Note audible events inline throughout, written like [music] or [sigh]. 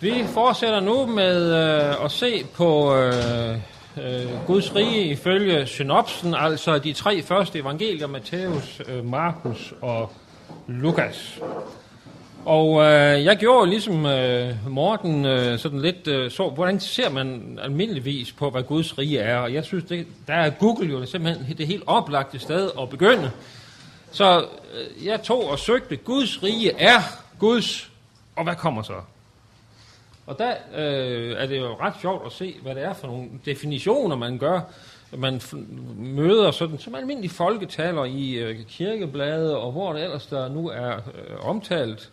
Vi fortsætter nu med øh, at se på øh, øh, Guds rige ifølge synopsen, altså de tre første evangelier, Matthæus, øh, Markus og Lukas. Og øh, jeg gjorde ligesom øh, Morten øh, sådan lidt øh, så, hvordan ser man almindeligvis på, hvad Guds rige er. Og jeg synes, det, der er Google jo det simpelthen det helt oplagte sted at begynde. Så øh, jeg tog og søgte, Guds rige er Guds, og hvad kommer så? Og der øh, er det jo ret sjovt at se, hvad det er for nogle definitioner, man gør. Man møder sådan, som almindelige folketaler i øh, kirkeblade, og hvor det ellers der nu er øh, omtalt.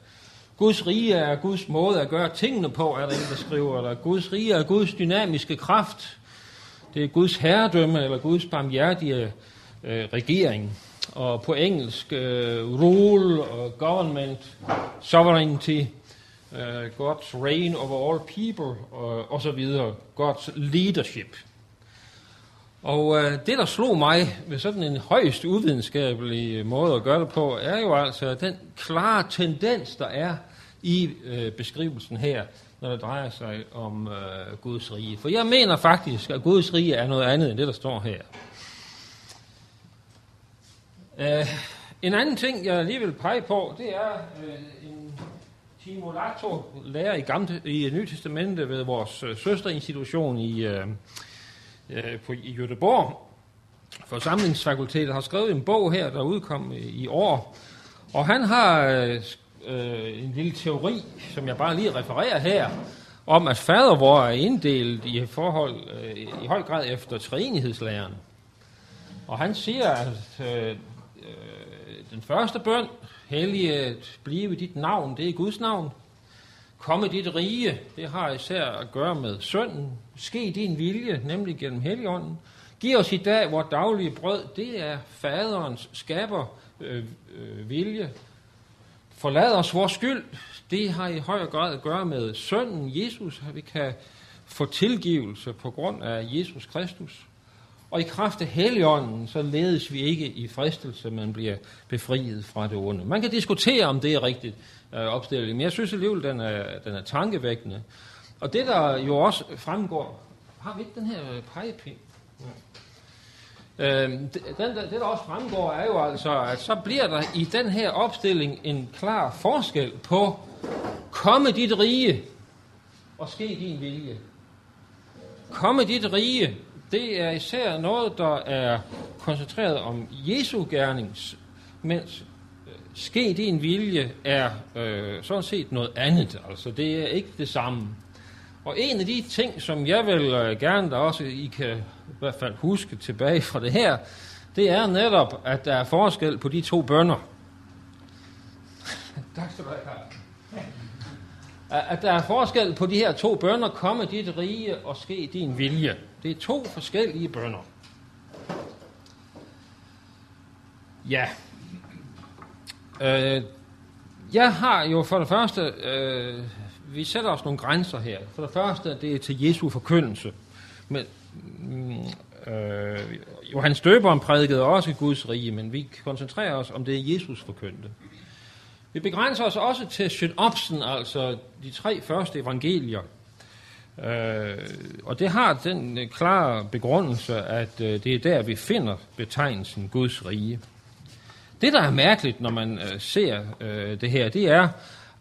Guds rige er Guds måde at gøre tingene på, er der en, der skriver. Eller Guds rige er Guds dynamiske kraft. Det er Guds herredømme, eller Guds barmhjertige øh, regering. Og på engelsk, øh, rule, og government, sovereignty, uh, God's reign over all people, og, og så videre. God's leadership. Og uh, det, der slog mig med sådan en højst uvidenskabelig måde at gøre det på, er jo altså den klare tendens, der er i uh, beskrivelsen her, når det drejer sig om uh, Guds rige. For jeg mener faktisk, at Guds rige er noget andet end det, der står her. Uh, en anden ting, jeg lige vil pege på, det er uh, en Timo Lato, lærer i, gamle, i Nye Testamente ved vores øh, søsterinstitution i, øh, øh, på, i Göteborg. Forsamlingsfakultetet har skrevet en bog her, der udkom i, i år. Og han har øh, øh, en lille teori, som jeg bare lige refererer her, om at fadervor er inddelt i forhold øh, i høj grad efter træenighedslæren. Og han siger, at øh, øh den første bøn, Helliget blive dit navn, det er Guds navn. Komme dit rige, det har især at gøre med sønden. Ske din vilje, nemlig gennem Helligånden. Giv os i dag vores daglige brød, det er faderens skaber øh, øh, vilje. Forlad os vores skyld, det har i høj grad at gøre med sønden Jesus, at vi kan få tilgivelse på grund af Jesus Kristus. Og i kraft af Helligånden, så ledes vi ikke i fristelse, men bliver befriet fra det onde. Man kan diskutere, om det er rigtigt øh, opstillet, men jeg synes alligevel, den er, den er tankevækkende. Og det, der jo også fremgår... Har vi ikke den her øh, pegepind? Ja. Øh, den, den, det, der også fremgår, er jo altså, at så bliver der i den her opstilling en klar forskel på komme dit rige og ske din vilje. Komme dit rige, det er især noget, der er koncentreret om Jesu gernings, mens øh, ske din vilje er øh, sådan set noget andet. Altså, det er ikke det samme. Og en af de ting, som jeg vil øh, gerne, der også I kan i hvert fald huske tilbage fra det her, det er netop, at der er forskel på de to bønder. [laughs] tak skal du have, at der er forskel på de her to bønder, komme dit rige og ske din vilje. Det er to forskellige bønder. Ja. Øh, jeg har jo for det første, øh, vi sætter os nogle grænser her. For det første, det er til Jesu forkyndelse. Men, mm, øh, Johannes Døberen prædikede også Guds rige, men vi koncentrerer os om det, Jesus forkyndte. Vi begrænser os også til synopsen, altså de tre første evangelier. Øh, og det har den øh, klare begrundelse, at øh, det er der, vi finder betegnelsen Guds rige. Det, der er mærkeligt, når man øh, ser øh, det her, det er,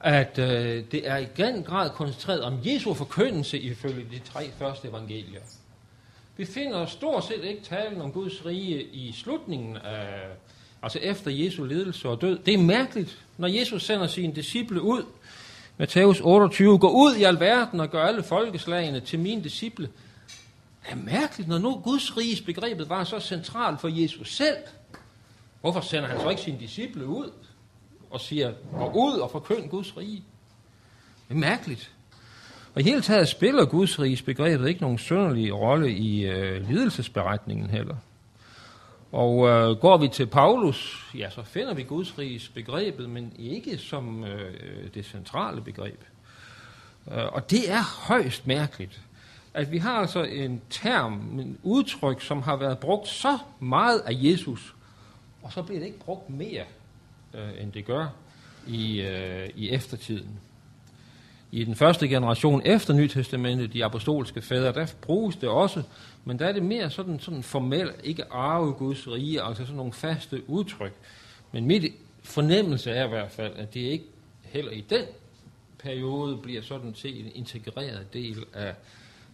at øh, det er i den grad koncentreret om Jesu forkyndelse ifølge de tre første evangelier. Vi finder stort set ikke talen om Guds rige i slutningen af, altså efter Jesu ledelse og død. Det er mærkeligt, når Jesus sender sine disciple ud, Matthæus 28, gå ud i alverden og gør alle folkeslagene til mine disciple. Det er mærkeligt, når nu Guds riges begrebet var så centralt for Jesus selv. Hvorfor sender han så ikke sine disciple ud og siger, gå ud og forkynd Guds rige? Det er mærkeligt. Og i hele taget spiller Guds riges begrebet ikke nogen sønderlig rolle i øh, lidelsesberetningen heller. Og øh, går vi til Paulus, ja, så finder vi Guds riges begrebet, men ikke som øh, det centrale begreb. Øh, og det er højst mærkeligt, at vi har altså en term, en udtryk, som har været brugt så meget af Jesus, og så bliver det ikke brugt mere, øh, end det gør i, øh, i eftertiden. i den første generation efter Nytestamentet, de apostolske fædre, der bruges det også, men der er det mere sådan, sådan formelt, ikke arve Guds rige, altså sådan nogle faste udtryk. Men mit fornemmelse er i hvert fald, at det ikke heller i den periode bliver sådan set en integreret del af,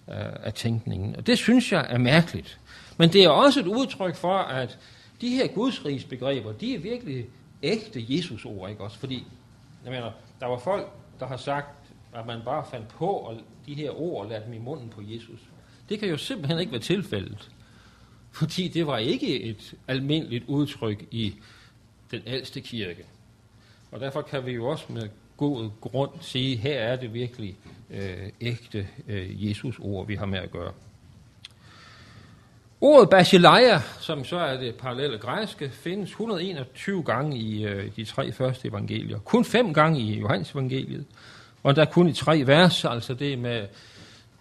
af, af tænkningen. Og det synes jeg er mærkeligt. Men det er også et udtryk for, at de her gudsrigsbegreber, de er virkelig ægte Jesus-ord, ikke også? Fordi, jeg mener, der var folk, der har sagt, at man bare fandt på og de her ord og lærte dem i munden på Jesus. Det kan jo simpelthen ikke være tilfældet. Fordi det var ikke et almindeligt udtryk i den ældste kirke. Og derfor kan vi jo også med god grund sige, at her er det virkelig øh, ægte øh, Jesus-ord, vi har med at gøre. Ordet basileia, som så er det parallelle græske, findes 121 gange i øh, de tre første evangelier. Kun fem gange i Johannes evangeliet. Og der er kun i tre vers, altså det med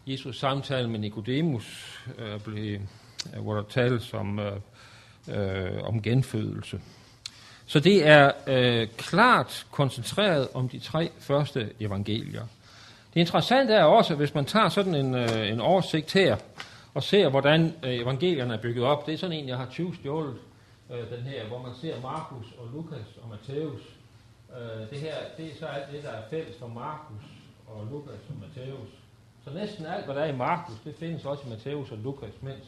Jesus samtale med Nikodemus, øh, blev, øh, hvor der tales om, øh, øh, om genfødelse. Så det er øh, klart koncentreret om de tre første evangelier. Det interessante er også, hvis man tager sådan en, øh, en oversigt her, og ser, hvordan øh, evangelierne er bygget op. Det er sådan en, jeg har 20 stjålet, øh, den her, hvor man ser Markus og Lukas og Matthæus. Øh, det her, det er så alt det, der er fælles for Markus og Lukas og Matthæus. Så næsten alt, hvad der er i Markus, det findes også i Matthæus og Lukas, mens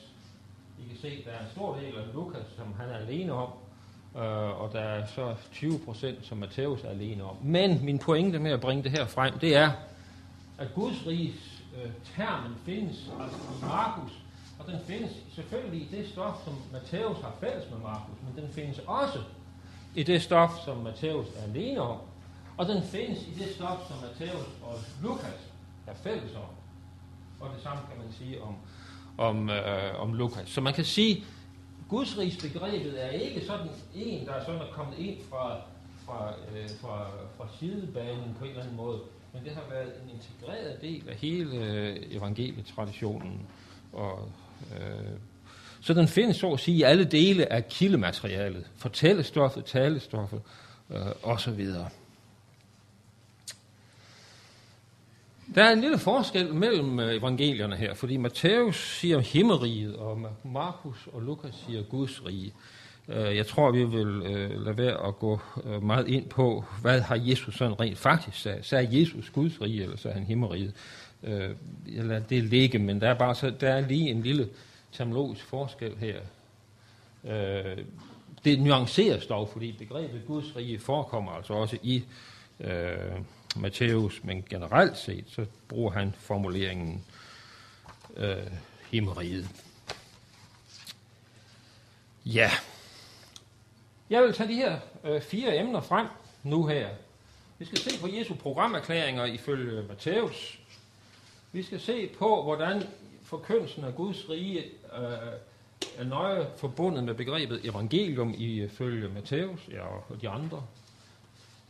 I kan se, der er en stor del af Lukas, som han er alene om, øh, og der er så 20 procent, som Matthæus er alene om. Men min pointe med at bringe det her frem, det er, at Guds riges øh, termen findes altså i Markus, og den findes selvfølgelig i det stof, som Matthæus har fælles med Markus, men den findes også i det stof, som Matthæus er alene om, og den findes i det stof, som Matthæus og Lukas er fælles om. Og det samme kan man sige om, om, øh, om Lukas. Så man kan sige, Guds begrebet er ikke sådan en, der er sådan er kommet ind fra, fra, øh, fra, fra sidebanen på en eller anden måde, men det har været en integreret del af hele øh, evangelietraditionen. Og, øh, så den findes så at sige i alle dele af kildematerialet, fortællestoffet, talestoffet øh, osv. Der er en lille forskel mellem øh, evangelierne her, fordi Matthæus siger himmeriget, og Markus og Lukas siger Guds rige. Øh, jeg tror, vi vil øh, lade være at gå meget ind på, hvad har Jesus sådan rent faktisk sagt. Sagde Jesus Guds rige, eller sagde han himmeriget? Jeg lader det ligge, men der er, bare så, der er lige en lille terminologisk forskel her. Det nuanceres dog, fordi begrebet Guds rige forekommer altså også i øh, Matthæus, men generelt set, så bruger han formuleringen øh, himmeriget. Ja. Jeg vil tage de her øh, fire emner frem nu her. Vi skal se på Jesu programerklæringer ifølge Matthæus. Vi skal se på, hvordan forkyndelsen af Guds rige øh, er nøje forbundet med begrebet evangelium ifølge Matthæus ja, og de andre.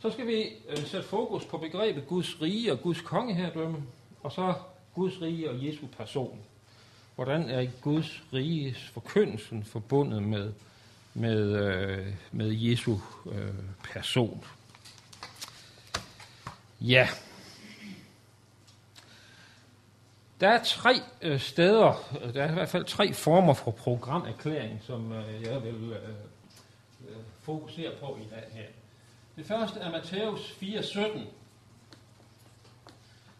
Så skal vi øh, sætte fokus på begrebet Guds rige og Guds kongeherredømme, og så Guds rige og Jesu person. Hvordan er Guds riges forkyndelsen forbundet med med, øh, med Jesu øh, person. Ja. Der er tre øh, steder, øh, der er i hvert fald tre former for programerklæring, som øh, jeg vil øh, øh fokusere på i dag her. Det første er Matthæus 4:17.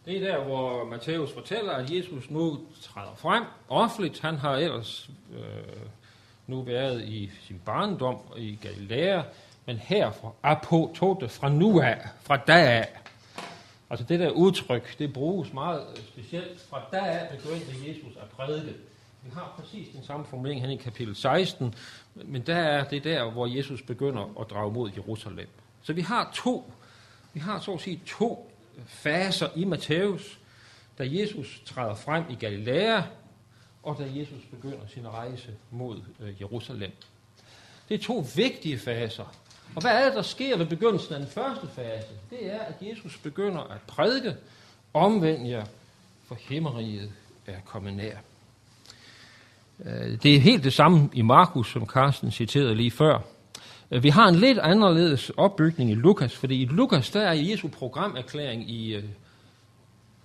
Det er der, hvor Matthæus fortæller, at Jesus nu træder frem offentligt. Han har ellers øh, nu været i sin barndom i Galilea, men herfra, fra apotote, fra nu af, fra da af. Altså det der udtryk, det bruges meget specielt. Fra da af begyndte Jesus at prædike. Vi har præcis den samme formulering her i kapitel 16, men der er det der, hvor Jesus begynder at drage mod Jerusalem. Så vi har to, vi har så at sige to faser i Matthæus, da Jesus træder frem i Galilea, og da Jesus begynder sin rejse mod øh, Jerusalem. Det er to vigtige faser. Og hvad er det, der sker ved begyndelsen af den første fase? Det er, at Jesus begynder at prædike, omvend jer, for himmeriget er kommet nær. Øh, det er helt det samme i Markus, som Carsten citerede lige før. Vi har en lidt anderledes opbygning i Lukas, fordi i Lukas der er Jesu programerklæring i, øh,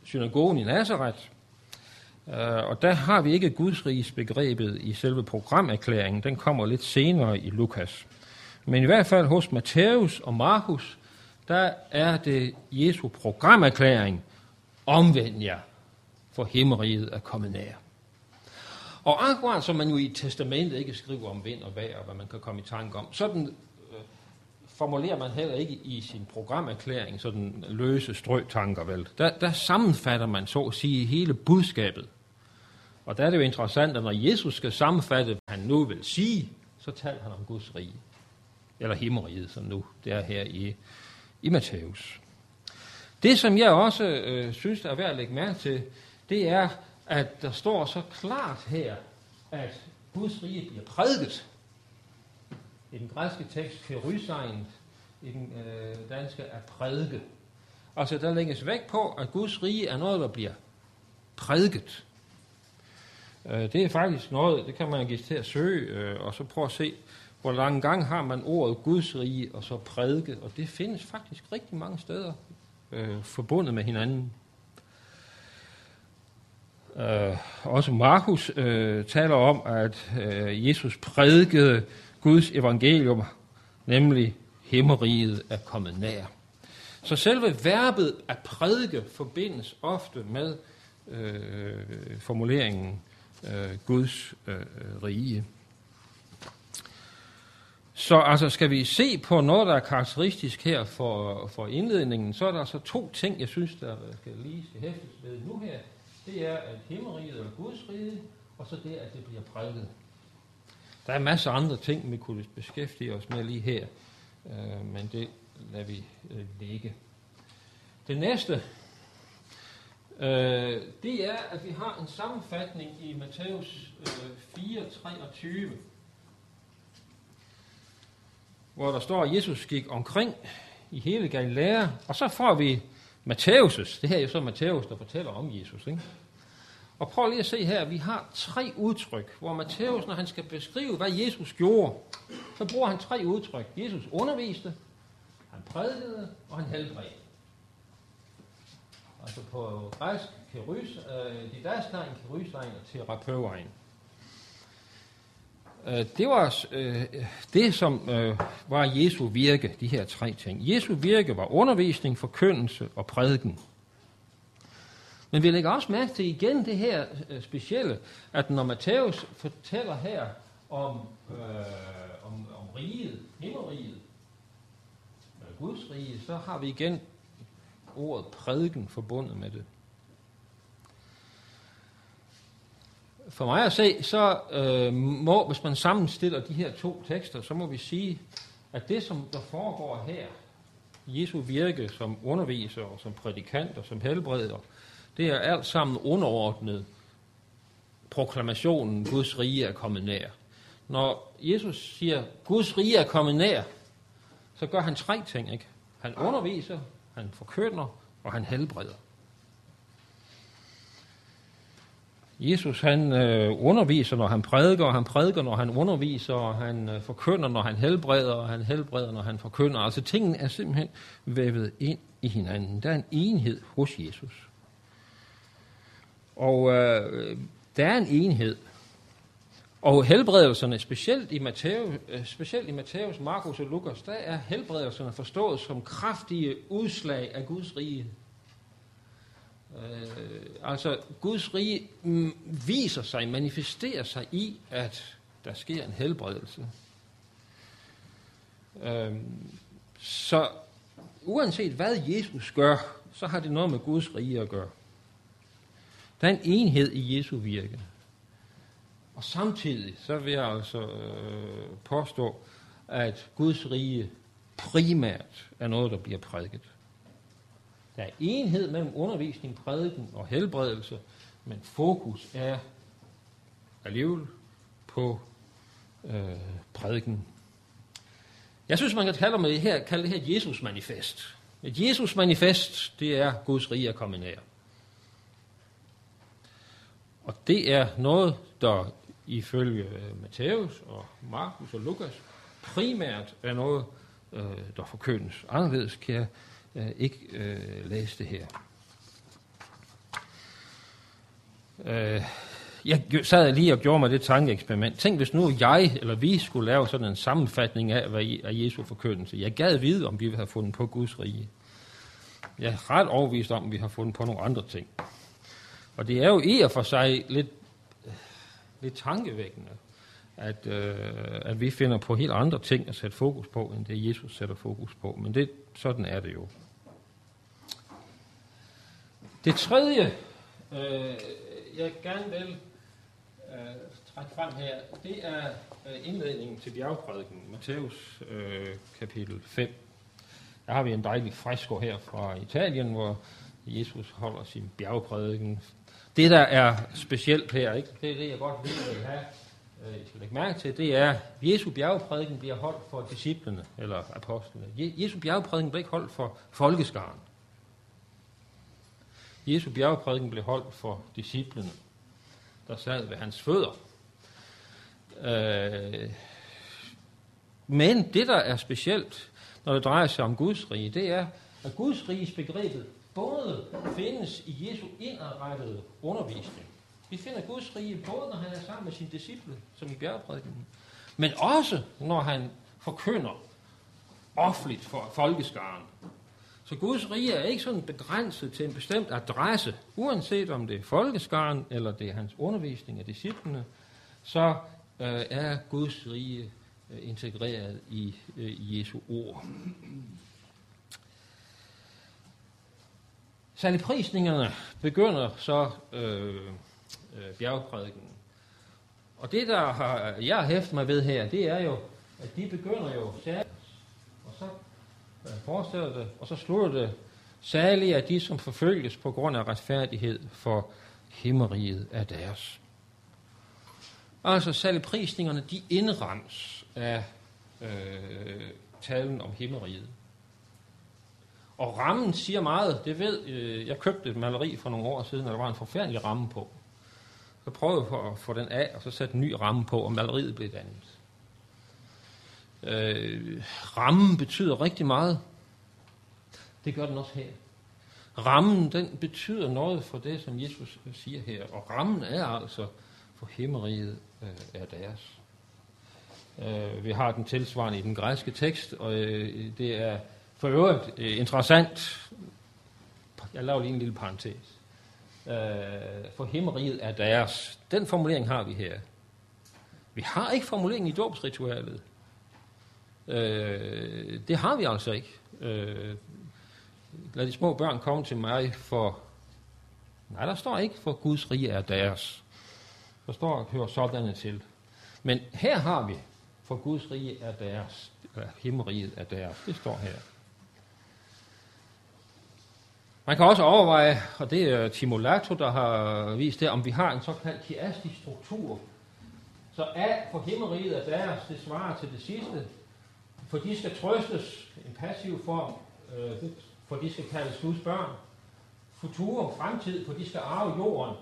synagogen i Nazareth. Øh, uh, og der har vi ikke Guds riges begrebet i selve programerklæringen. Den kommer lidt senere i Lukas. Men i hvert fald hos Matthæus og Markus, der er det Jesu programerklæring, omvend jer, for himmeriget er kommet nær. Og akkurat som man jo i testamentet ikke skriver om vind og vejr, og hvad man kan komme i tanke om, sådan øh, formulerer man heller ikke i sin programerklæring sådan løse strøtanker, vel? Der, der sammenfatter man så at sige hele budskabet. Og der er det jo interessant, at når Jesus skal sammenfatte, hvad han nu vil sige, så taler han om Guds rige. Eller himmeriget, som nu det er her i, i Matthæus. Det, som jeg også øh, synes, der er værd at lægge mærke til, det er, at der står så klart her, at Guds rige bliver prædiket. I den græske tekst, kerysein, i den øh, danske er prædike. Altså, der lægges vægt på, at Guds rige er noget, der bliver prædiket. Øh, det er faktisk noget, det kan man give til at søge, øh, og så prøve at se, hvor lang gang har man ordet Guds rige, og så prædike, og det findes faktisk rigtig mange steder øh, forbundet med hinanden. Øh, også Markus øh, taler om, at øh, Jesus prædikede Guds evangelium, nemlig himmeriget er kommet nær. Så selve verbet at prædike forbindes ofte med øh, formuleringen øh, Guds øh, rige. Så altså, skal vi se på noget, der er karakteristisk her for, for indledningen, så er der altså to ting, jeg synes, der skal lige hæftes ved nu her. Det er, at himmeriget er Guds rige, og så det, at det bliver prædiket. Der er masser af andre ting, vi kunne beskæftige os med lige her, øh, men det lader vi øh, ligge. Det næste, øh, det er, at vi har en sammenfatning i Matthæus øh, 4:23, hvor der står, at Jesus gik omkring i hele Galilea, og så får vi Matthæus' det her er jo så Matthæus, der fortæller om Jesus, ikke? Og prøv lige at se her, vi har tre udtryk, hvor Matthæus, når han skal beskrive, hvad Jesus gjorde, så bruger han tre udtryk. Jesus underviste, han prædikede, og han helbredte. Altså på græsk, kerys, øh, didaskein, kerysein og terapeuein. Øh, det var øh, det, som øh, var Jesu virke, de her tre ting. Jesu virke var undervisning, forkyndelse og prædiken. Men vi lægger også mærke til igen det her øh, specielle, at når Matthæus fortæller her om, øh, om, om riget, himmeriget, øh, Guds rige, så har vi igen ordet prædiken forbundet med det. For mig at se, så øh, må, hvis man sammenstiller de her to tekster, så må vi sige, at det, som der foregår her, Jesu virke som underviser og som prædikant og som helbreder, det er alt sammen underordnet proklamationen, Guds rige er kommet nær. Når Jesus siger, Guds rige er kommet nær, så gør han tre ting. Ikke? Han underviser, han forkynder, og han helbreder. Jesus han øh, underviser, når han prædiker, og han prædiker, når han underviser, og han øh, forkynder, når han helbreder, og han helbreder, når han forkynder. Altså tingene er simpelthen vævet ind i hinanden. Der er en enhed hos Jesus. Og øh, der er en enhed. Og helbredelserne, specielt i, Matthæus, øh, specielt i Matthæus, Markus og Lukas, der er helbredelserne forstået som kraftige udslag af Guds rige Øh, altså, Guds rige mm, viser sig, manifesterer sig i, at der sker en helbredelse. Øh, så uanset hvad Jesus gør, så har det noget med Guds rige at gøre. Der er en enhed i Jesu virke. Og samtidig, så vil jeg altså øh, påstå, at Guds rige primært er noget, der bliver prædiket. Der er enhed mellem undervisning, prædiken og helbredelse, men fokus er alligevel på øh, prædiken. Jeg synes, man kan kalde det her, kalde det her Jesus manifest. Et Jesus manifest, det er Guds rige at komme nær. Og det er noget, der ifølge øh, Matthæus og Markus og Lukas primært er noget, øh, der forkyndes. Anderledes kan jeg øh, ikke øh, læse det her. Øh, jeg sad lige og gjorde mig det tankeeksperiment. Tænk, hvis nu jeg eller vi skulle lave sådan en sammenfatning af, hvad af Jesu forkyndelse. Jeg gad vide, om vi har fundet på Guds rige. Jeg er ret overvist om, at vi har fundet på nogle andre ting. Og det er jo i og for sig lidt, øh, lidt tankevækkende, at, øh, at vi finder på helt andre ting at sætte fokus på, end det Jesus sætter fokus på. Men det, sådan er det jo. Det tredje, øh, jeg gerne vil øh, trække frem her, det er øh, indledningen til bjergprædiken, Matthæus øh, kapitel 5. Der har vi en dejlig fresko her fra Italien, hvor Jesus holder sin bjergprædiken. Det, der er specielt her, ikke? det er det, jeg godt vil, at have, øh, I skal lægge mærke til, det er, at Jesu bjergprædiken bliver holdt for disciplene, eller apostlene. Jesu bjergprædiken bliver ikke holdt for folkeskaren. Jesu bjergprædiken blev holdt for disciplene, der sad ved hans fødder. Øh, men det, der er specielt, når det drejer sig om Guds rige, det er, at Guds riges begrebet både findes i Jesu indarbejdet undervisning. Vi finder Guds rige både, når han er sammen med sine disciple, som i bjergprædiken, men også, når han forkynder offentligt for folkeskaren. Så Guds rige er ikke sådan begrænset til en bestemt adresse, uanset om det er folkeskaren eller det er hans undervisning af disciplene, så øh, er Guds rige øh, integreret i øh, Jesu ord. Saligprisningerne begynder så øh, øh, bjergprædiken. Og det, der har, jeg har hæftet mig ved her, det er jo, at de begynder jo særligt, øh, forestiller det, og så slutter det, særligt er de, som forfølges på grund af retfærdighed, for himmeriget er deres. Altså saligprisningerne, de indrams af øh, talen om himmeriget. Og rammen siger meget. Det ved, øh, jeg købte et maleri for nogle år siden, og der var en forfærdelig ramme på. Så prøvede jeg at få den af, og så satte en ny ramme på, og maleriet blev dannet. Øh, rammen betyder rigtig meget. Det gør den også her. Rammen, den betyder noget for det, som Jesus siger her. Og rammen er altså for himmeriget øh, er deres. Øh, vi har den tilsvarende i den græske tekst, og øh, det er for øvrigt øh, interessant. Jeg laver lige en lille parentes. Øh, for himmeriget er deres. Den formulering har vi her. Vi har ikke formuleringen i dåbsritualet. Øh, det har vi altså ikke. Øh, lad de små børn komme til mig for... Nej, der står ikke, for Guds rige er deres. Der står, hører sådanne til. Men her har vi, for Guds rige er deres, eller himmeriget er deres. Det står her. Man kan også overveje, og det er Timo Lato, der har vist det, om vi har en såkaldt kiastisk struktur. Så A for himmeriget er deres, det svarer til det sidste. For de skal trøstes, en passiv form, øh, for de skal kaldes Guds børn. Futurum, fremtid, for de skal arve jorden.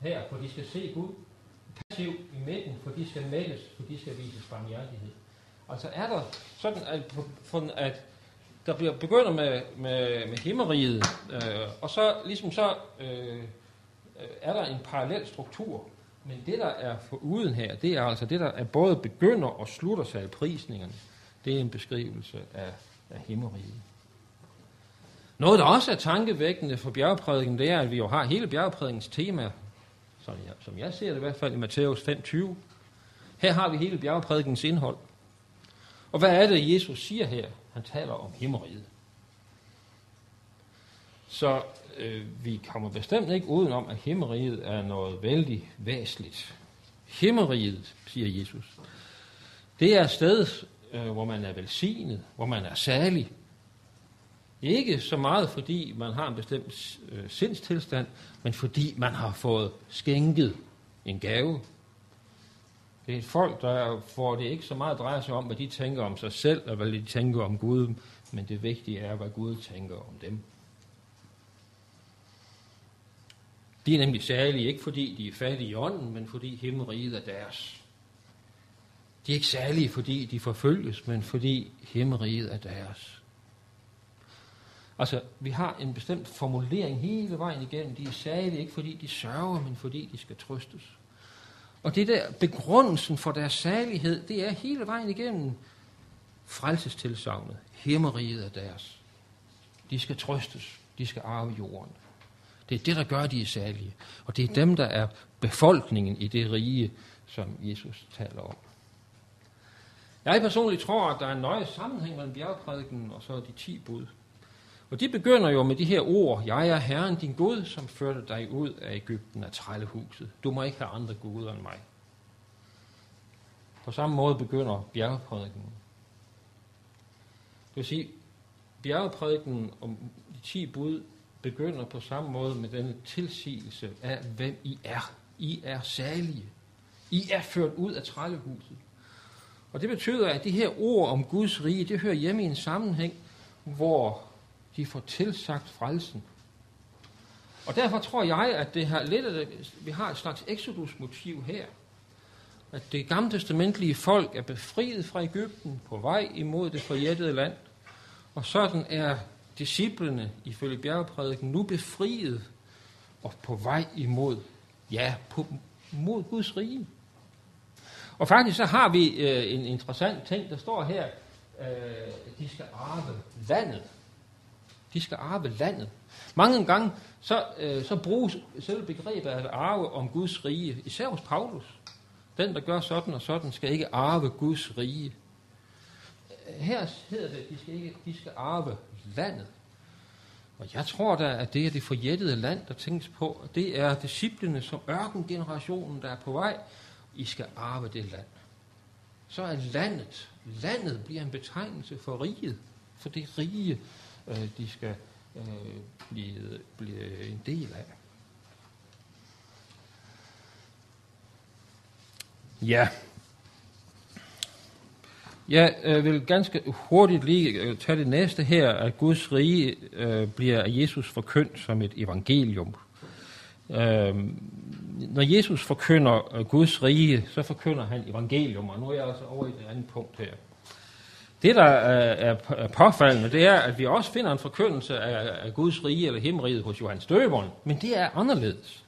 Her, for de skal se Gud. Passiv i midten, for de skal mættes, for de skal vise barmhjertighed. Altså er der sådan, at, at der bliver begynder med, med, med himmeriget, øh, og så ligesom så øh, er der en parallel struktur. Men det, der er for uden her, det er altså det, der er både begynder og slutter sig af prisningerne. Det er en beskrivelse af, af himmeriget. Noget, der også er tankevækkende for bjergprædiken, det er, at vi jo har hele bjergprædikens tema, som jeg, som jeg ser det i hvert fald i Matthæus 5.20. Her har vi hele bjergprædikens indhold. Og hvad er det, Jesus siger her? Han taler om himmeriget. Så øh, vi kommer bestemt ikke udenom, at himmeriget er noget vældig væsentligt. Himmeriget, siger Jesus, det er et sted, øh, hvor man er velsignet, hvor man er særlig. Ikke så meget, fordi man har en bestemt øh, sindstilstand, men fordi man har fået skænket en gave. Det er et folk, der får det ikke så meget drejer sig om, hvad de tænker om sig selv, og hvad de tænker om Gud, men det vigtige er, hvad Gud tænker om dem. De er nemlig særlige, ikke fordi de er fattige i ånden, men fordi himmeriget er deres. De er ikke særlige, fordi de forfølges, men fordi himmeriget er deres. Altså, vi har en bestemt formulering hele vejen igennem. De er særlige ikke fordi de sørger, men fordi de skal trøstes. Og det der begrundelsen for deres særlighed, det er hele vejen igennem frelsestilsavnet. Himmeriget er deres. De skal trøstes. De skal arve jorden. Det er det, der gør, de er særlige. Og det er dem, der er befolkningen i det rige, som Jesus taler om. Jeg personligt tror, at der er en nøje sammenhæng mellem bjergprædiken og så de ti bud. Og de begynder jo med de her ord, jeg er Herren din Gud, som førte dig ud af Ægypten af trællehuset. Du må ikke have andre guder end mig. På samme måde begynder bjergprædiken. Det vil sige, bjergprædiken om de ti bud begynder på samme måde med denne tilsigelse af, hvem I er. I er særlige. I er ført ud af trællehuset. Og det betyder, at de her ord om Guds rige, det hører hjemme i en sammenhæng, hvor de får tilsagt frelsen. Og derfor tror jeg, at det her lidt af det, vi har et slags exodus-motiv her. At det gamle testamentlige folk er befriet fra Ægypten på vej imod det forjættede land. Og sådan er disciplene ifølge bjergeprædiken nu befriet og på vej imod, ja, på, mod Guds rige. Og faktisk så har vi øh, en interessant ting, der står her, øh, de skal arve landet. De skal arve landet. Mange gange så, øh, så bruges selv begrebet at arve om Guds rige, især hos Paulus. Den, der gør sådan og sådan, skal ikke arve Guds rige. Her hedder det, at de skal, ikke, de skal arve landet. Og jeg tror da, at det er det forjættede land, der tænkes på. Det er disciplene som ørkengenerationen, der er på vej. I skal arve det land. Så er landet, landet bliver en betegnelse for riget. For det rige, øh, de skal øh, blive, blive en del af. Ja. Jeg øh, vil ganske hurtigt lige øh, tage det næste her, at Guds rige øh, bliver af Jesus forkyndt som et evangelium. Øh, når Jesus forkynder øh, Guds rige, så forkynder han evangelium, og nu er jeg altså over i det andet punkt her. Det, der øh, er, påfaldende, det er, at vi også finder en forkyndelse af Guds rige eller himmeriget hos Johannes Døberen, men det er anderledes.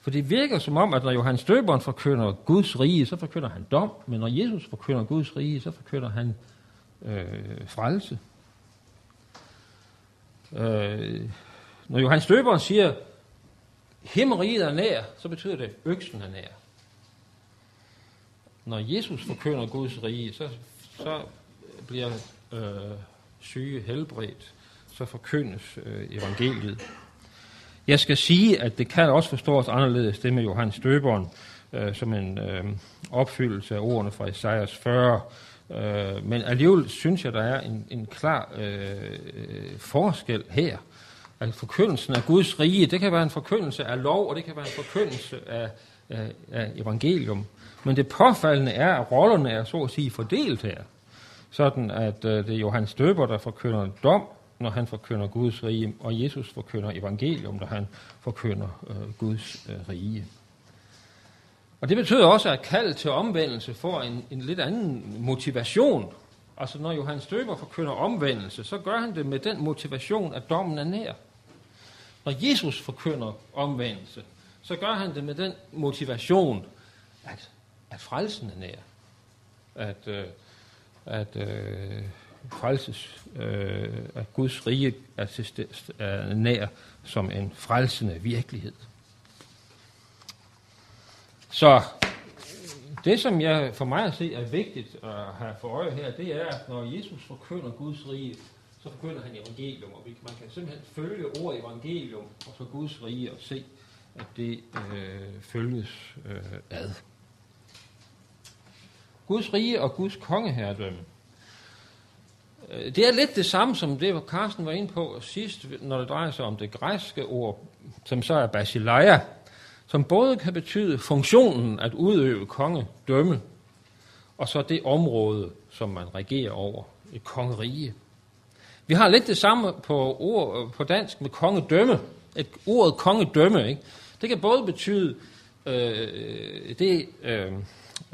For det virker som om, at når Johannes Døberen forkynder Guds rige, så forkynder han dom, men når Jesus forkynder Guds rige, så forkynder han øh, frelse. Øh, når Johannes Døberen siger, himmeriget er nær, så betyder det, at øksen er nær. Når Jesus forkynder Guds rige, så, så bliver øh, syge helbredt, så forkyndes øh, evangeliet. Jeg skal sige, at det kan også forstås anderledes, det med Johannes Døberen, øh, som en øh, opfyldelse af ordene fra Isaias 40. Øh, men alligevel synes jeg, der er en, en klar øh, øh forskel her. At forkyndelsen af Guds rige, det kan være en forkyndelse af lov, og det kan være en forkyndelse af, af, af evangelium. Men det påfaldende er, at rollerne er så at sige fordelt her. Sådan at øh, det er Johannes Døber, der forkynder dom, når han forkynder Guds rige, og Jesus forkynder evangelium, når han forkynder øh, Guds øh, rige. Og det betyder også, at kald til omvendelse får en, en lidt anden motivation. Altså når Johannes Døber forkynder omvendelse, så gør han det med den motivation, at dommen er nær. Når Jesus forkynder omvendelse, så gør han det med den motivation, at, at frelsen er nær. At, øh, at øh, frelses, øh, at Guds rige er, til, er nær som en frelsende virkelighed. Så det, som jeg for mig at se er vigtigt at have for øje her, det er, at når Jesus forkynder Guds rige, så forkynder han evangelium, og man kan simpelthen følge ordet evangelium og så Guds rige og se, at det øh, følges øh, ad. Guds rige og Guds kongeherredømme øh, det er lidt det samme, som det, hvor Carsten var inde på sidst, når det drejer sig om det græske ord, som så er basileia, som både kan betyde funktionen at udøve kongedømme, og så det område, som man regerer over, et kongerige. Vi har lidt det samme på, ord, på dansk med kongedømme. Et ordet kongedømme, ikke? det kan både betyde øh, det øh,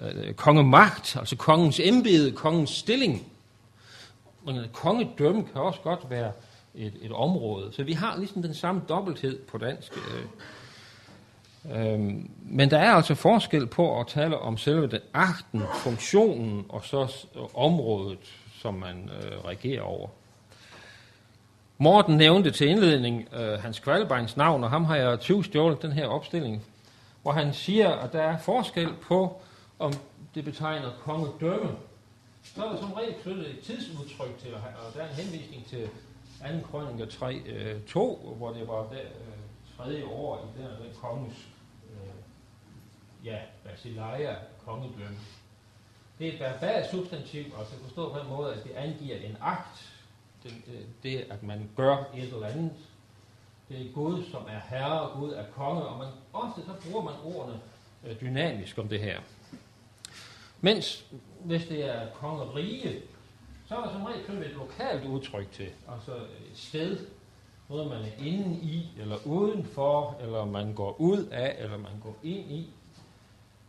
øh kongemagt, altså kongens embede, kongens stilling, men kongedømme kan også godt være et, et område. Så vi har ligesom den samme dobbelthed på dansk. Øh, Øhm, men der er altså forskel på at tale om selve den akten, funktionen og så området, som man øh, regerer over. Morten nævnte til indledning øh, Hans Kvalbeins navn, og ham har jeg tyvstjålet den her opstilling, hvor han siger, at der er forskel på, om det betegner kongedømme. Så er der som regel knyttet et tidsudtryk til, og der er en henvisning til 2. krønninger 3, øh, 2, hvor det var der, øh, tredje år i den, den konges øh, ja, basileia, kongedømme. Det er et verbalt substantiv, og så forstå på den måde, at det angiver en akt. Det, det, at man gør et eller andet. Det er Gud, som er herre, og Gud er konge, og man, ofte så bruger man ordene øh, dynamisk om det her. Mens hvis det er kongerige, så er der som regel et lokalt udtryk til, altså et sted, noget man er inde i, eller udenfor, eller man går ud af, eller man går ind i.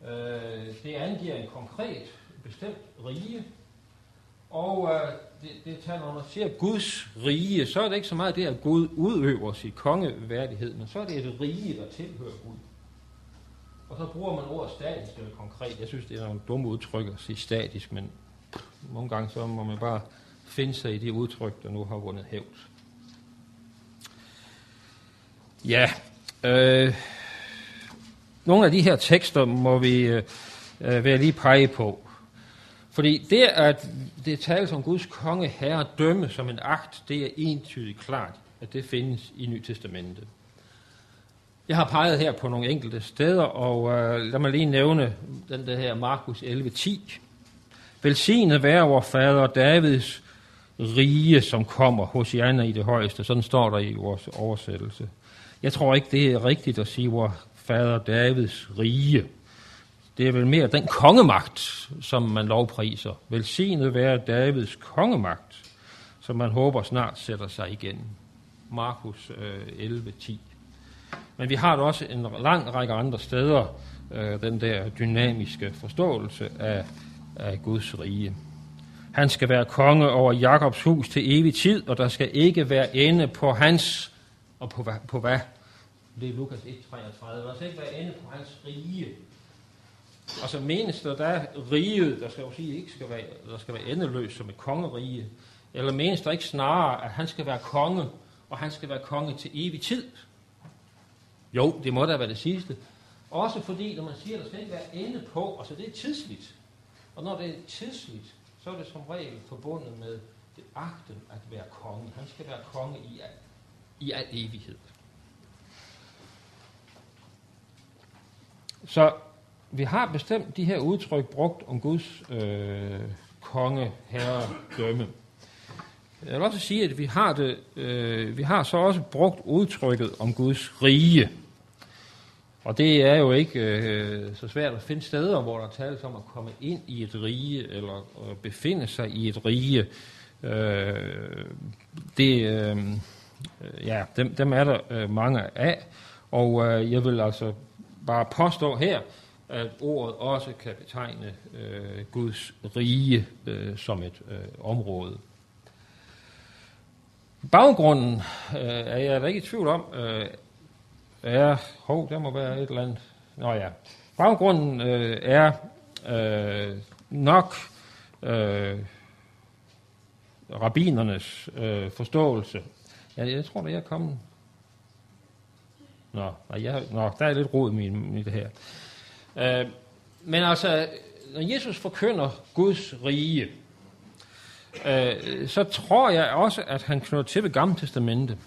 Øh, det angiver en konkret, bestemt rige, og øh, det, det taler, når man siger Guds rige, så er det ikke så meget det, at Gud udøver sit kongeværdighed, men så er det et rige, der tilhører Gud. Og så bruger man ordet statisk eller konkret. Jeg synes, det er nogle dumme udtryk at sige statisk, men nogle gange så må man bare finde sig i de udtryk, der nu har vundet hævd. Ja, øh, nogle af de her tekster må vi øh, øh, være lige pege på. Fordi det, at det tales om Guds konge herre dømme som en akt, det er entydigt klart, at det findes i Nyt Testamentet. Jeg har peget her på nogle enkelte steder, og øh, lad mig lige nævne den der her Markus 11.10. Velsignet være vor fader Davids rige, som kommer hos Janne i det højeste. Sådan står der i vores oversættelse. Jeg tror ikke, det er rigtigt at sige, hvor fader Davids rige. Det er vel mere den kongemagt, som man lovpriser. Velsignet være Davids kongemagt, som man håber snart sætter sig igen. Markus øh, 11.10. Men vi har da også en lang række andre steder, øh, den der dynamiske forståelse af, af Guds rige. Han skal være konge over Jakobs hus til evig tid, og der skal ikke være ende på hans, og på, på hvad? Det er Lukas 1.33. Der skal ikke være ende på hans rige. Og så menes der, der er riget, der skal jo sige, ikke skal være, der skal være endeløs som et kongerige. Eller menes der ikke snarere, at han skal være konge, og han skal være konge til evig tid? Jo, det må da være det sidste. Også fordi, når man siger, at der skal ikke være ende på, altså det er tidsligt. Og når det er tidsligt, så er det som regel forbundet med det akten at være konge. Han skal være konge i al, i al evighed. Så vi har bestemt de her udtryk brugt om Guds øh, konge, herre, dømme. Jeg vil også sige, at vi har, det, øh, vi har så også brugt udtrykket om Guds rige. Og det er jo ikke øh, så svært at finde steder, hvor der tales om at komme ind i et rige, eller øh, befinde sig i et rige. Øh, det, øh, ja, dem, dem er der øh, mange af, og øh, jeg vil altså bare påstå her, at ordet også kan betegne øh, Guds rige øh, som et øh, område. Baggrunden øh, er jeg da ikke i tvivl om, øh, er, hov, der må være et eller andet, nå ja, baggrunden øh, er øh, nok øh, rabinernes øh, forståelse. Ja, jeg tror, det er kommet Nå, jeg, nå der er lidt rod i, i det her. Øh, men altså, når Jesus forkynder Guds rige, øh, så tror jeg også, at han knytter til ved Gamle Testamente.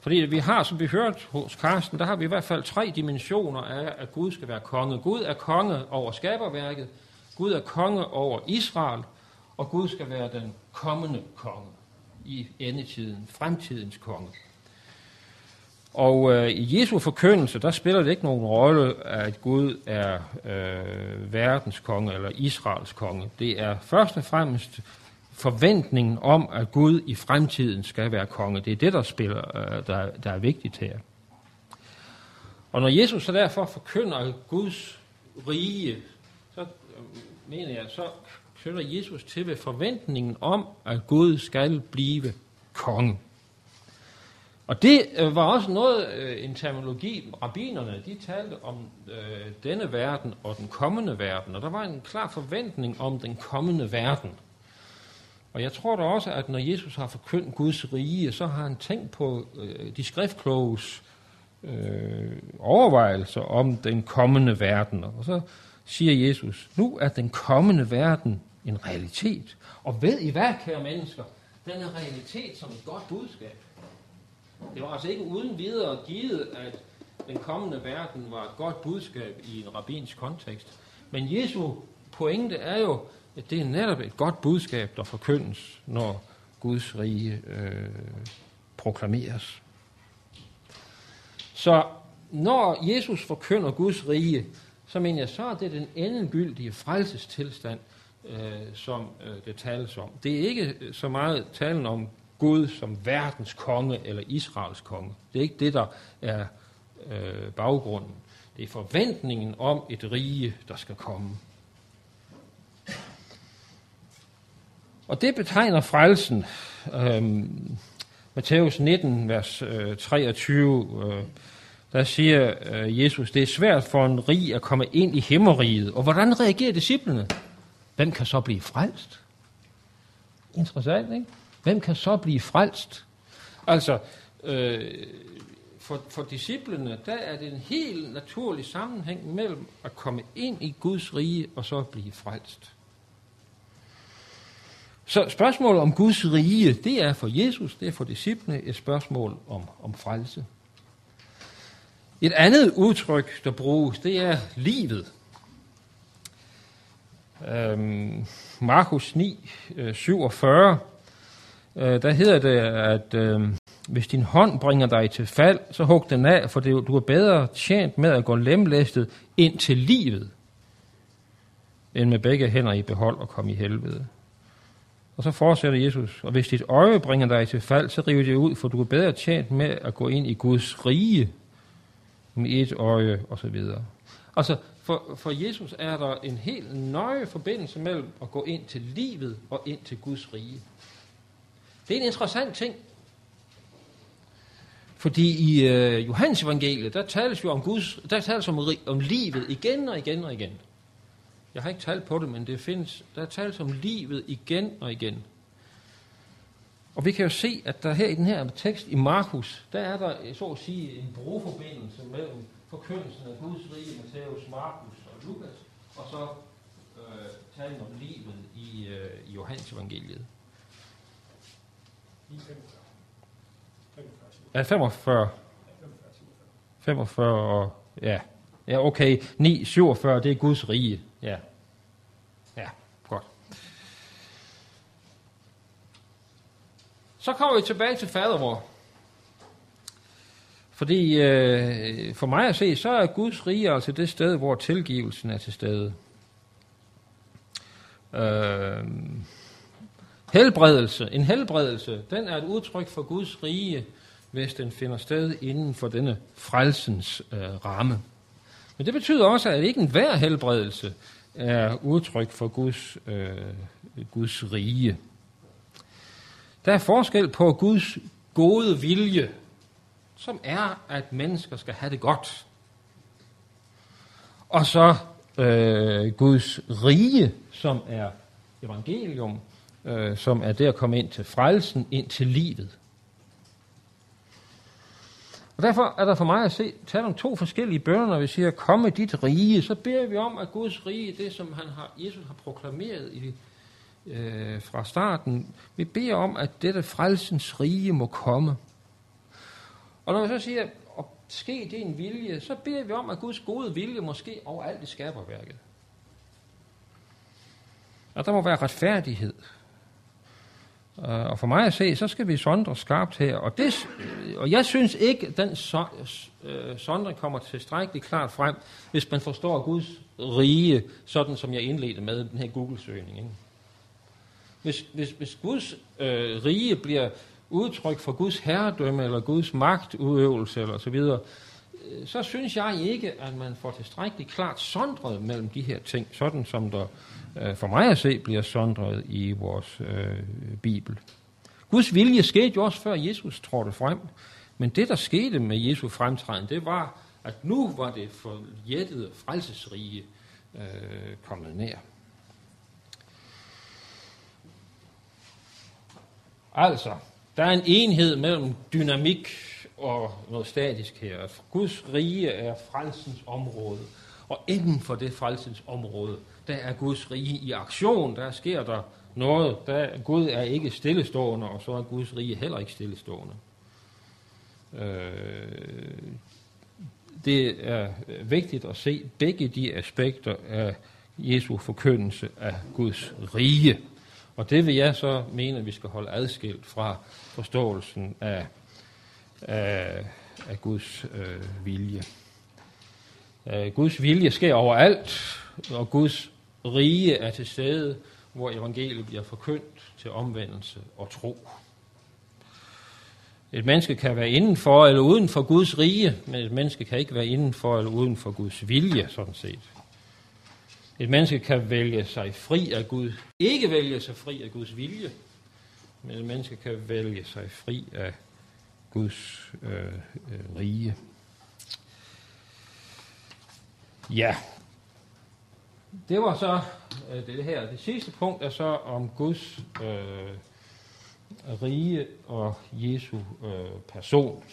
Fordi vi har, som vi hørte hos Karsten, der har vi i hvert fald tre dimensioner af, at Gud skal være konge. Gud er konge over skaberværket, Gud er konge over Israel, og Gud skal være den kommende konge i endetiden, fremtidens konge. Og øh, i Jesu forkyndelse, der spiller det ikke nogen rolle, at Gud er øh, verdens konge eller Israels konge. Det er først og fremmest forventningen om, at Gud i fremtiden skal være konge. Det er det, der spiller, øh, der, der er vigtigt her. Og når Jesus så derfor forkynder Guds rige, så øh, mener jeg, så knytter Jesus til ved forventningen om, at Gud skal blive konge. Og det øh, var også noget, øh, en terminologi, rabinerne, de talte om øh, denne verden og den kommende verden, og der var en klar forventning om den kommende verden. Og jeg tror da også, at når Jesus har forkyndt Guds rige, så har han tænkt på øh, de skriftkloges øh, overvejelser om den kommende verden. Og så siger Jesus, nu er den kommende verden en realitet. Og ved I hvad, kære mennesker? Den er realitet som et godt budskab. Det var altså ikke uden videre givet, at den kommende verden var et godt budskab i en rabbinsk kontekst. Men Jesu pointe er jo, at det er netop et godt budskab, der forkyndes, når Guds rige øh, proklameres. Så når Jesus forkynder Guds rige, så mener jeg, så er det den endegyldige frelsestilstand, øh, som øh, det tales om. Det er ikke så meget talen om Gud som verdens konge eller Israels konge. Det er ikke det, der er øh, baggrunden. Det er forventningen om et rige, der skal komme. Og det betegner frelsen. Øhm, Matthæus 19, vers øh, 23, øh, der siger øh, Jesus, det er svært for en rig at komme ind i himmeriget. Og hvordan reagerer disciplene? Hvem kan så blive frelst? Interessant, ikke? Hvem kan så blive frelst? Altså, øh, for, for disciplene, der er det en helt naturlig sammenhæng mellem at komme ind i Guds rige og så blive frelst. Så spørgsmålet om Guds rige, det er for Jesus, det er for disciplene et spørgsmål om, om frelse. Et andet udtryk, der bruges, det er livet. Øhm, Markus 9, 47, øh, øh, der hedder det, at øh, hvis din hånd bringer dig til fald, så hug den af, for det, du er bedre tjent med at gå lemlæstet ind til livet, end med begge hænder i behold og komme i helvede. Og så fortsætter Jesus, og hvis dit øje bringer dig til fald, så river det ud, for du er bedre tjent med at gå ind i Guds rige med et øje og så videre. Altså, for, for Jesus er der en helt nøje forbindelse mellem at gå ind til livet og ind til Guds rige. Det er en interessant ting. Fordi i øh, Johannes evangeliet, der tales jo om Guds, der tales om, om livet igen og igen og igen. Jeg har ikke talt på det, men det findes, der tales om livet igen og igen. Og vi kan jo se, at der her i den her tekst i Markus, der er der så at sige en broforbindelse mellem forkyndelsen af Guds rige, Matthæus, Markus og Lukas, og så øh, talen om livet i, øh, i Johannes evangeliet. Ja, 45. 45 og, ja. Ja, okay. 9, 47, det er Guds rige. Ja. Ja, godt. Så kommer vi tilbage til fadervor. Fordi øh, for mig at se, så er Guds rige altså det sted, hvor tilgivelsen er til stede. Øh, helbredelse, en helbredelse, den er et udtryk for Guds rige, hvis den finder sted inden for denne frelsens øh, ramme. Men det betyder også, at ikke enhver helbredelse er udtryk for Guds, øh, Guds rige. Der er forskel på Guds gode vilje, som er, at mennesker skal have det godt. Og så øh, Guds rige, som er evangelium, øh, som er det at komme ind til frelsen, ind til livet. Og derfor er der for mig at se, tale om to forskellige bønder, når vi siger, kom med dit rige, så beder vi om, at Guds rige, det som han har, Jesus har proklameret i, øh, fra starten, vi beder om, at dette frelsens rige må komme. Og når vi så siger, at ske det en vilje, så beder vi om, at Guds gode vilje måske overalt i skaberværket. Og der må være retfærdighed. Øh, og for mig at se, så skal vi sondre skarpt her. Og, det, øh, og jeg synes ikke, at den so, øh, sondring kommer tilstrækkeligt klart frem, hvis man forstår Guds rige, sådan som jeg indledte med den her Google-søgning. Ikke? Hvis, hvis, hvis Guds øh, rige bliver udtryk for Guds herredømme, eller Guds magtudøvelse, eller så videre, øh, så synes jeg ikke, at man får tilstrækkeligt klart sondret mellem de her ting, sådan som der øh, for mig at se bliver sondret i vores øh, Bibel. Guds vilje skete jo også før Jesus trådte frem. Men det, der skete med Jesu fremtræden, det var, at nu var det forjættede frelsesrige øh, kommet nær. Altså, der er en enhed mellem dynamik og noget statisk her. Guds rige er frelsens område, og inden for det frelsens område, der er Guds rige i aktion, der sker der noget. Der, Gud er ikke stillestående, og så er Guds rige heller ikke stillestående. Øh, det er vigtigt at se begge de aspekter af Jesu forkyndelse af Guds rige. Og det vil jeg så mene, at vi skal holde adskilt fra forståelsen af, af, af Guds øh, vilje. Øh, Guds vilje sker overalt, og Guds rige er til stede, hvor evangeliet bliver forkyndt til omvendelse og tro. Et menneske kan være inden for eller uden for Guds rige, men et menneske kan ikke være inden for eller uden for Guds vilje, sådan set. Et menneske kan vælge sig fri af Gud, ikke vælge sig fri af Guds vilje, men et menneske kan vælge sig fri af Guds øh, øh, rige. Ja, det var så øh, det her. Det sidste punkt er så om Guds øh, rige og Jesu øh, person.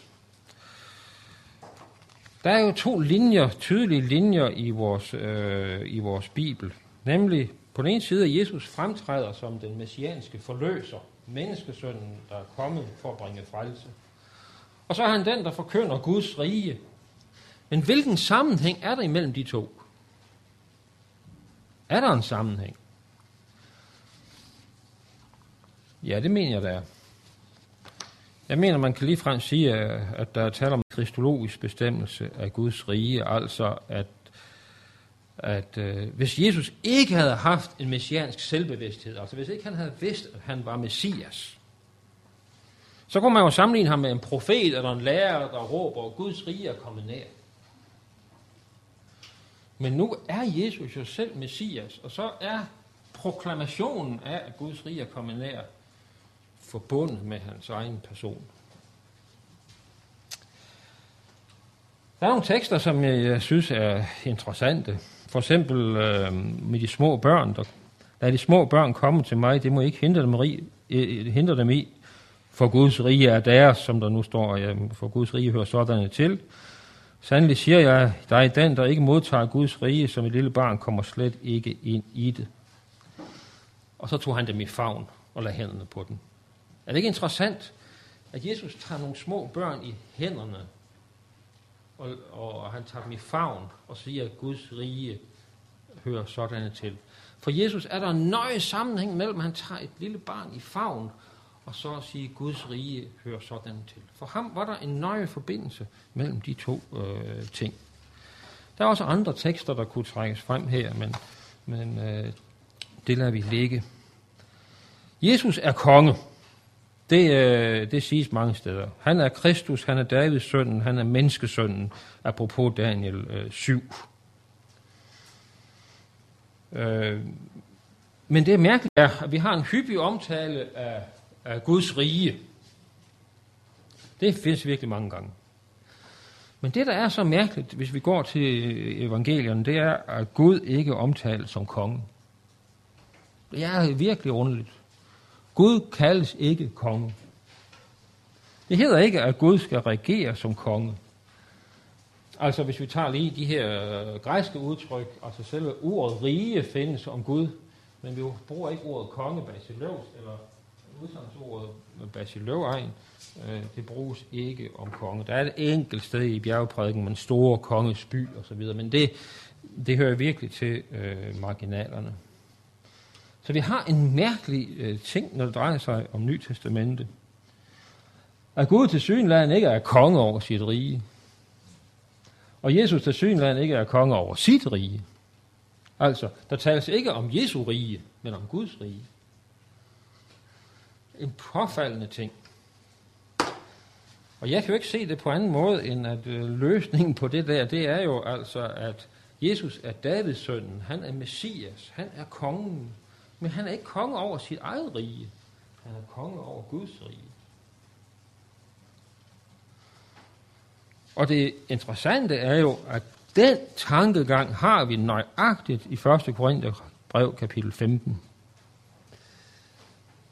Der er jo to linjer, tydelige linjer i vores, øh, i vores Bibel. Nemlig på den ene side, at Jesus fremtræder som den messianske forløser, menneskesønnen, der er kommet for at bringe frelse. Og så er han den, der forkynder Guds rige. Men hvilken sammenhæng er der imellem de to? Er der en sammenhæng? Ja, det mener jeg, der er. Jeg mener, man kan ligefrem sige, at der er tale om en kristologisk bestemmelse af Guds rige, altså at, at øh, hvis Jesus ikke havde haft en messiansk selvbevidsthed, altså hvis ikke han havde vidst, at han var messias, så kunne man jo sammenligne ham med en profet eller en lærer, der råber, at Guds rige er kommet nær. Men nu er Jesus jo selv messias, og så er proklamationen af, at Guds rige er kommet nær, forbundet med hans egen person. Der er nogle tekster, som jeg synes er interessante. For eksempel øh, med de små børn. Der, Lad de små børn kommer til mig, det må ikke hindre dem, i, øh, hindre dem i, for Guds rige er deres, som der nu står, ja, for Guds rige hører sådan til. Sandelig siger jeg dig, den, der ikke modtager Guds rige som et lille barn, kommer slet ikke ind i det. Og så tog han dem i favn og lagde hænderne på dem. Er det ikke interessant, at Jesus tager nogle små børn i hænderne, og, og han tager dem i favn og siger, at Guds rige hører sådan til. For Jesus er der en nøje sammenhæng mellem, at han tager et lille barn i favn, og så at sige, at Guds rige hører sådan til. For ham var der en nøje forbindelse mellem de to øh, ting. Der er også andre tekster, der kunne trækkes frem her, men, men øh, det lader vi ligge. Jesus er konge. Det, øh, det siges mange steder. Han er Kristus, han er Davids søn, han er menneskesønnen, apropos Daniel øh, 7. Øh, men det er mærkeligt, at vi har en hyppig omtale af, af Guds rige. Det findes virkelig mange gange. Men det, der er så mærkeligt, hvis vi går til evangelierne, det er, at Gud ikke omtales som konge. Det er virkelig underligt. Gud kaldes ikke konge. Det hedder ikke, at Gud skal regere som konge. Altså hvis vi tager lige de her øh, græske udtryk, altså selve ordet rige findes om Gud, men vi bruger ikke ordet konge basiløvs, eller ordet basiløvegn, øh, det bruges ikke om konge. Der er et enkelt sted i bjergprædiken, men store konges by osv., men det, det hører virkelig til øh, marginalerne. Så vi har en mærkelig øh, ting, når det drejer sig om Nytestamentet. At Gud til synland ikke er konge over sit rige. Og Jesus til synland ikke er konge over sit rige. Altså, der tales ikke om Jesu rige, men om Guds rige. En påfaldende ting. Og jeg kan jo ikke se det på anden måde, end at øh, løsningen på det der, det er jo altså, at Jesus er Davids søn, han er Messias, han er kongen men han er ikke konge over sit eget rige. Han er konge over Guds rige. Og det interessante er jo, at den tankegang har vi nøjagtigt i 1. Korintherbrev kapitel 15.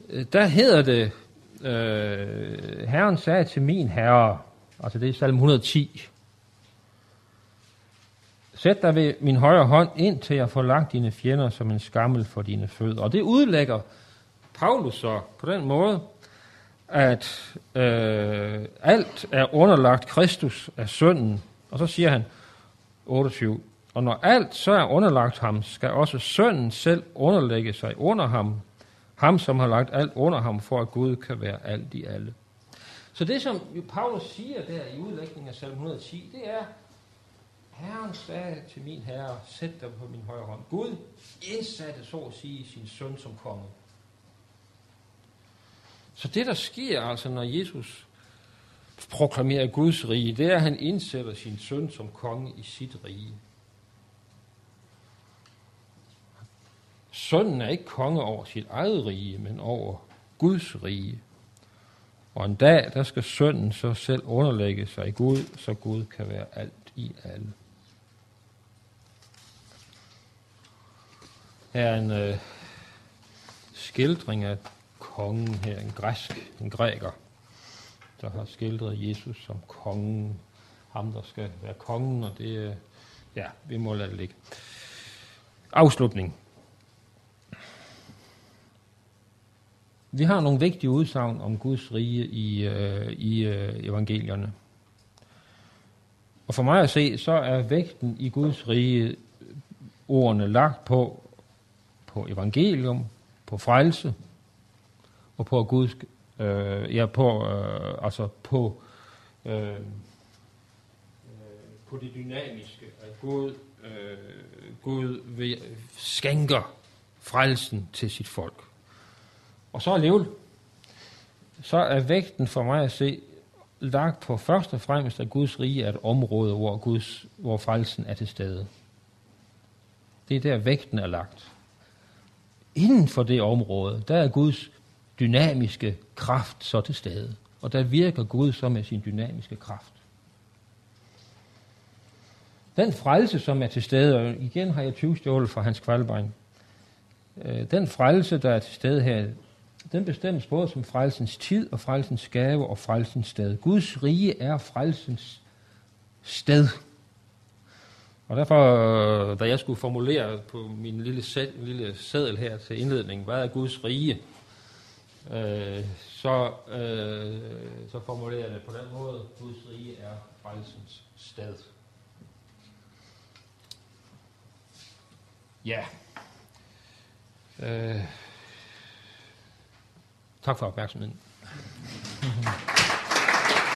Øh, der hedder det, øh, Herren sagde til min herre, altså det er salm 110, Sæt dig ved min højre hånd, indtil jeg får lagt dine fjender som en skammel for dine fødder. Og det udlægger Paulus så på den måde, at øh, alt er underlagt Kristus af synden. Og så siger han, 28, og når alt så er underlagt ham, skal også sønnen selv underlægge sig under ham, ham som har lagt alt under ham, for at Gud kan være alt i alle. Så det, som Paulus siger der i udlægningen af salm 110, det er, Herren sagde til min herre, sæt dig på min højre hånd. Gud indsatte, så at sige, sin søn som konge. Så det, der sker altså, når Jesus proklamerer Guds rige, det er, at han indsætter sin søn som konge i sit rige. Sønnen er ikke konge over sit eget rige, men over Guds rige. Og en dag, der skal sønnen så selv underlægge sig i Gud, så Gud kan være alt i alle. Her er en øh, skildring af kongen her, en græsk, en græker, der har skildret Jesus som kongen, ham der skal være kongen, og det, ja, vi må lade det ligge. Afslutning. Vi har nogle vigtige udsagn om Guds rige i, øh, i øh, evangelierne. Og for mig at se, så er vægten i Guds rige ordene lagt på, på evangelium, på frelse, og på Guds, øh, ja, på, øh, altså på, øh, øh, på det dynamiske, at Gud, øh, Gud vil, skænker frelsen til sit folk. Og så alligevel, så er vægten for mig at se lagt på først og fremmest, at Guds rige er et område, hvor, Guds, hvor frelsen er til stede. Det er der vægten er lagt. Inden for det område, der er Guds dynamiske kraft så til stede. Og der virker Gud så med sin dynamiske kraft. Den frelse, som er til stede, og igen har jeg 20 stjålet fra Hans Kvalbein, øh, den frelse, der er til stede her, den bestemmes både som frelsens tid og frelsens gave og frelsens sted. Guds rige er frelsens sted. Og derfor, øh, da jeg skulle formulere på min lille, sæd, lille sædel her til indledning, hvad er Guds rige, øh, så, øh, så formulerer jeg det på den måde, Guds rige er frelsens sted. Ja. Øh, Talk for oppmerksomheten. [laughs]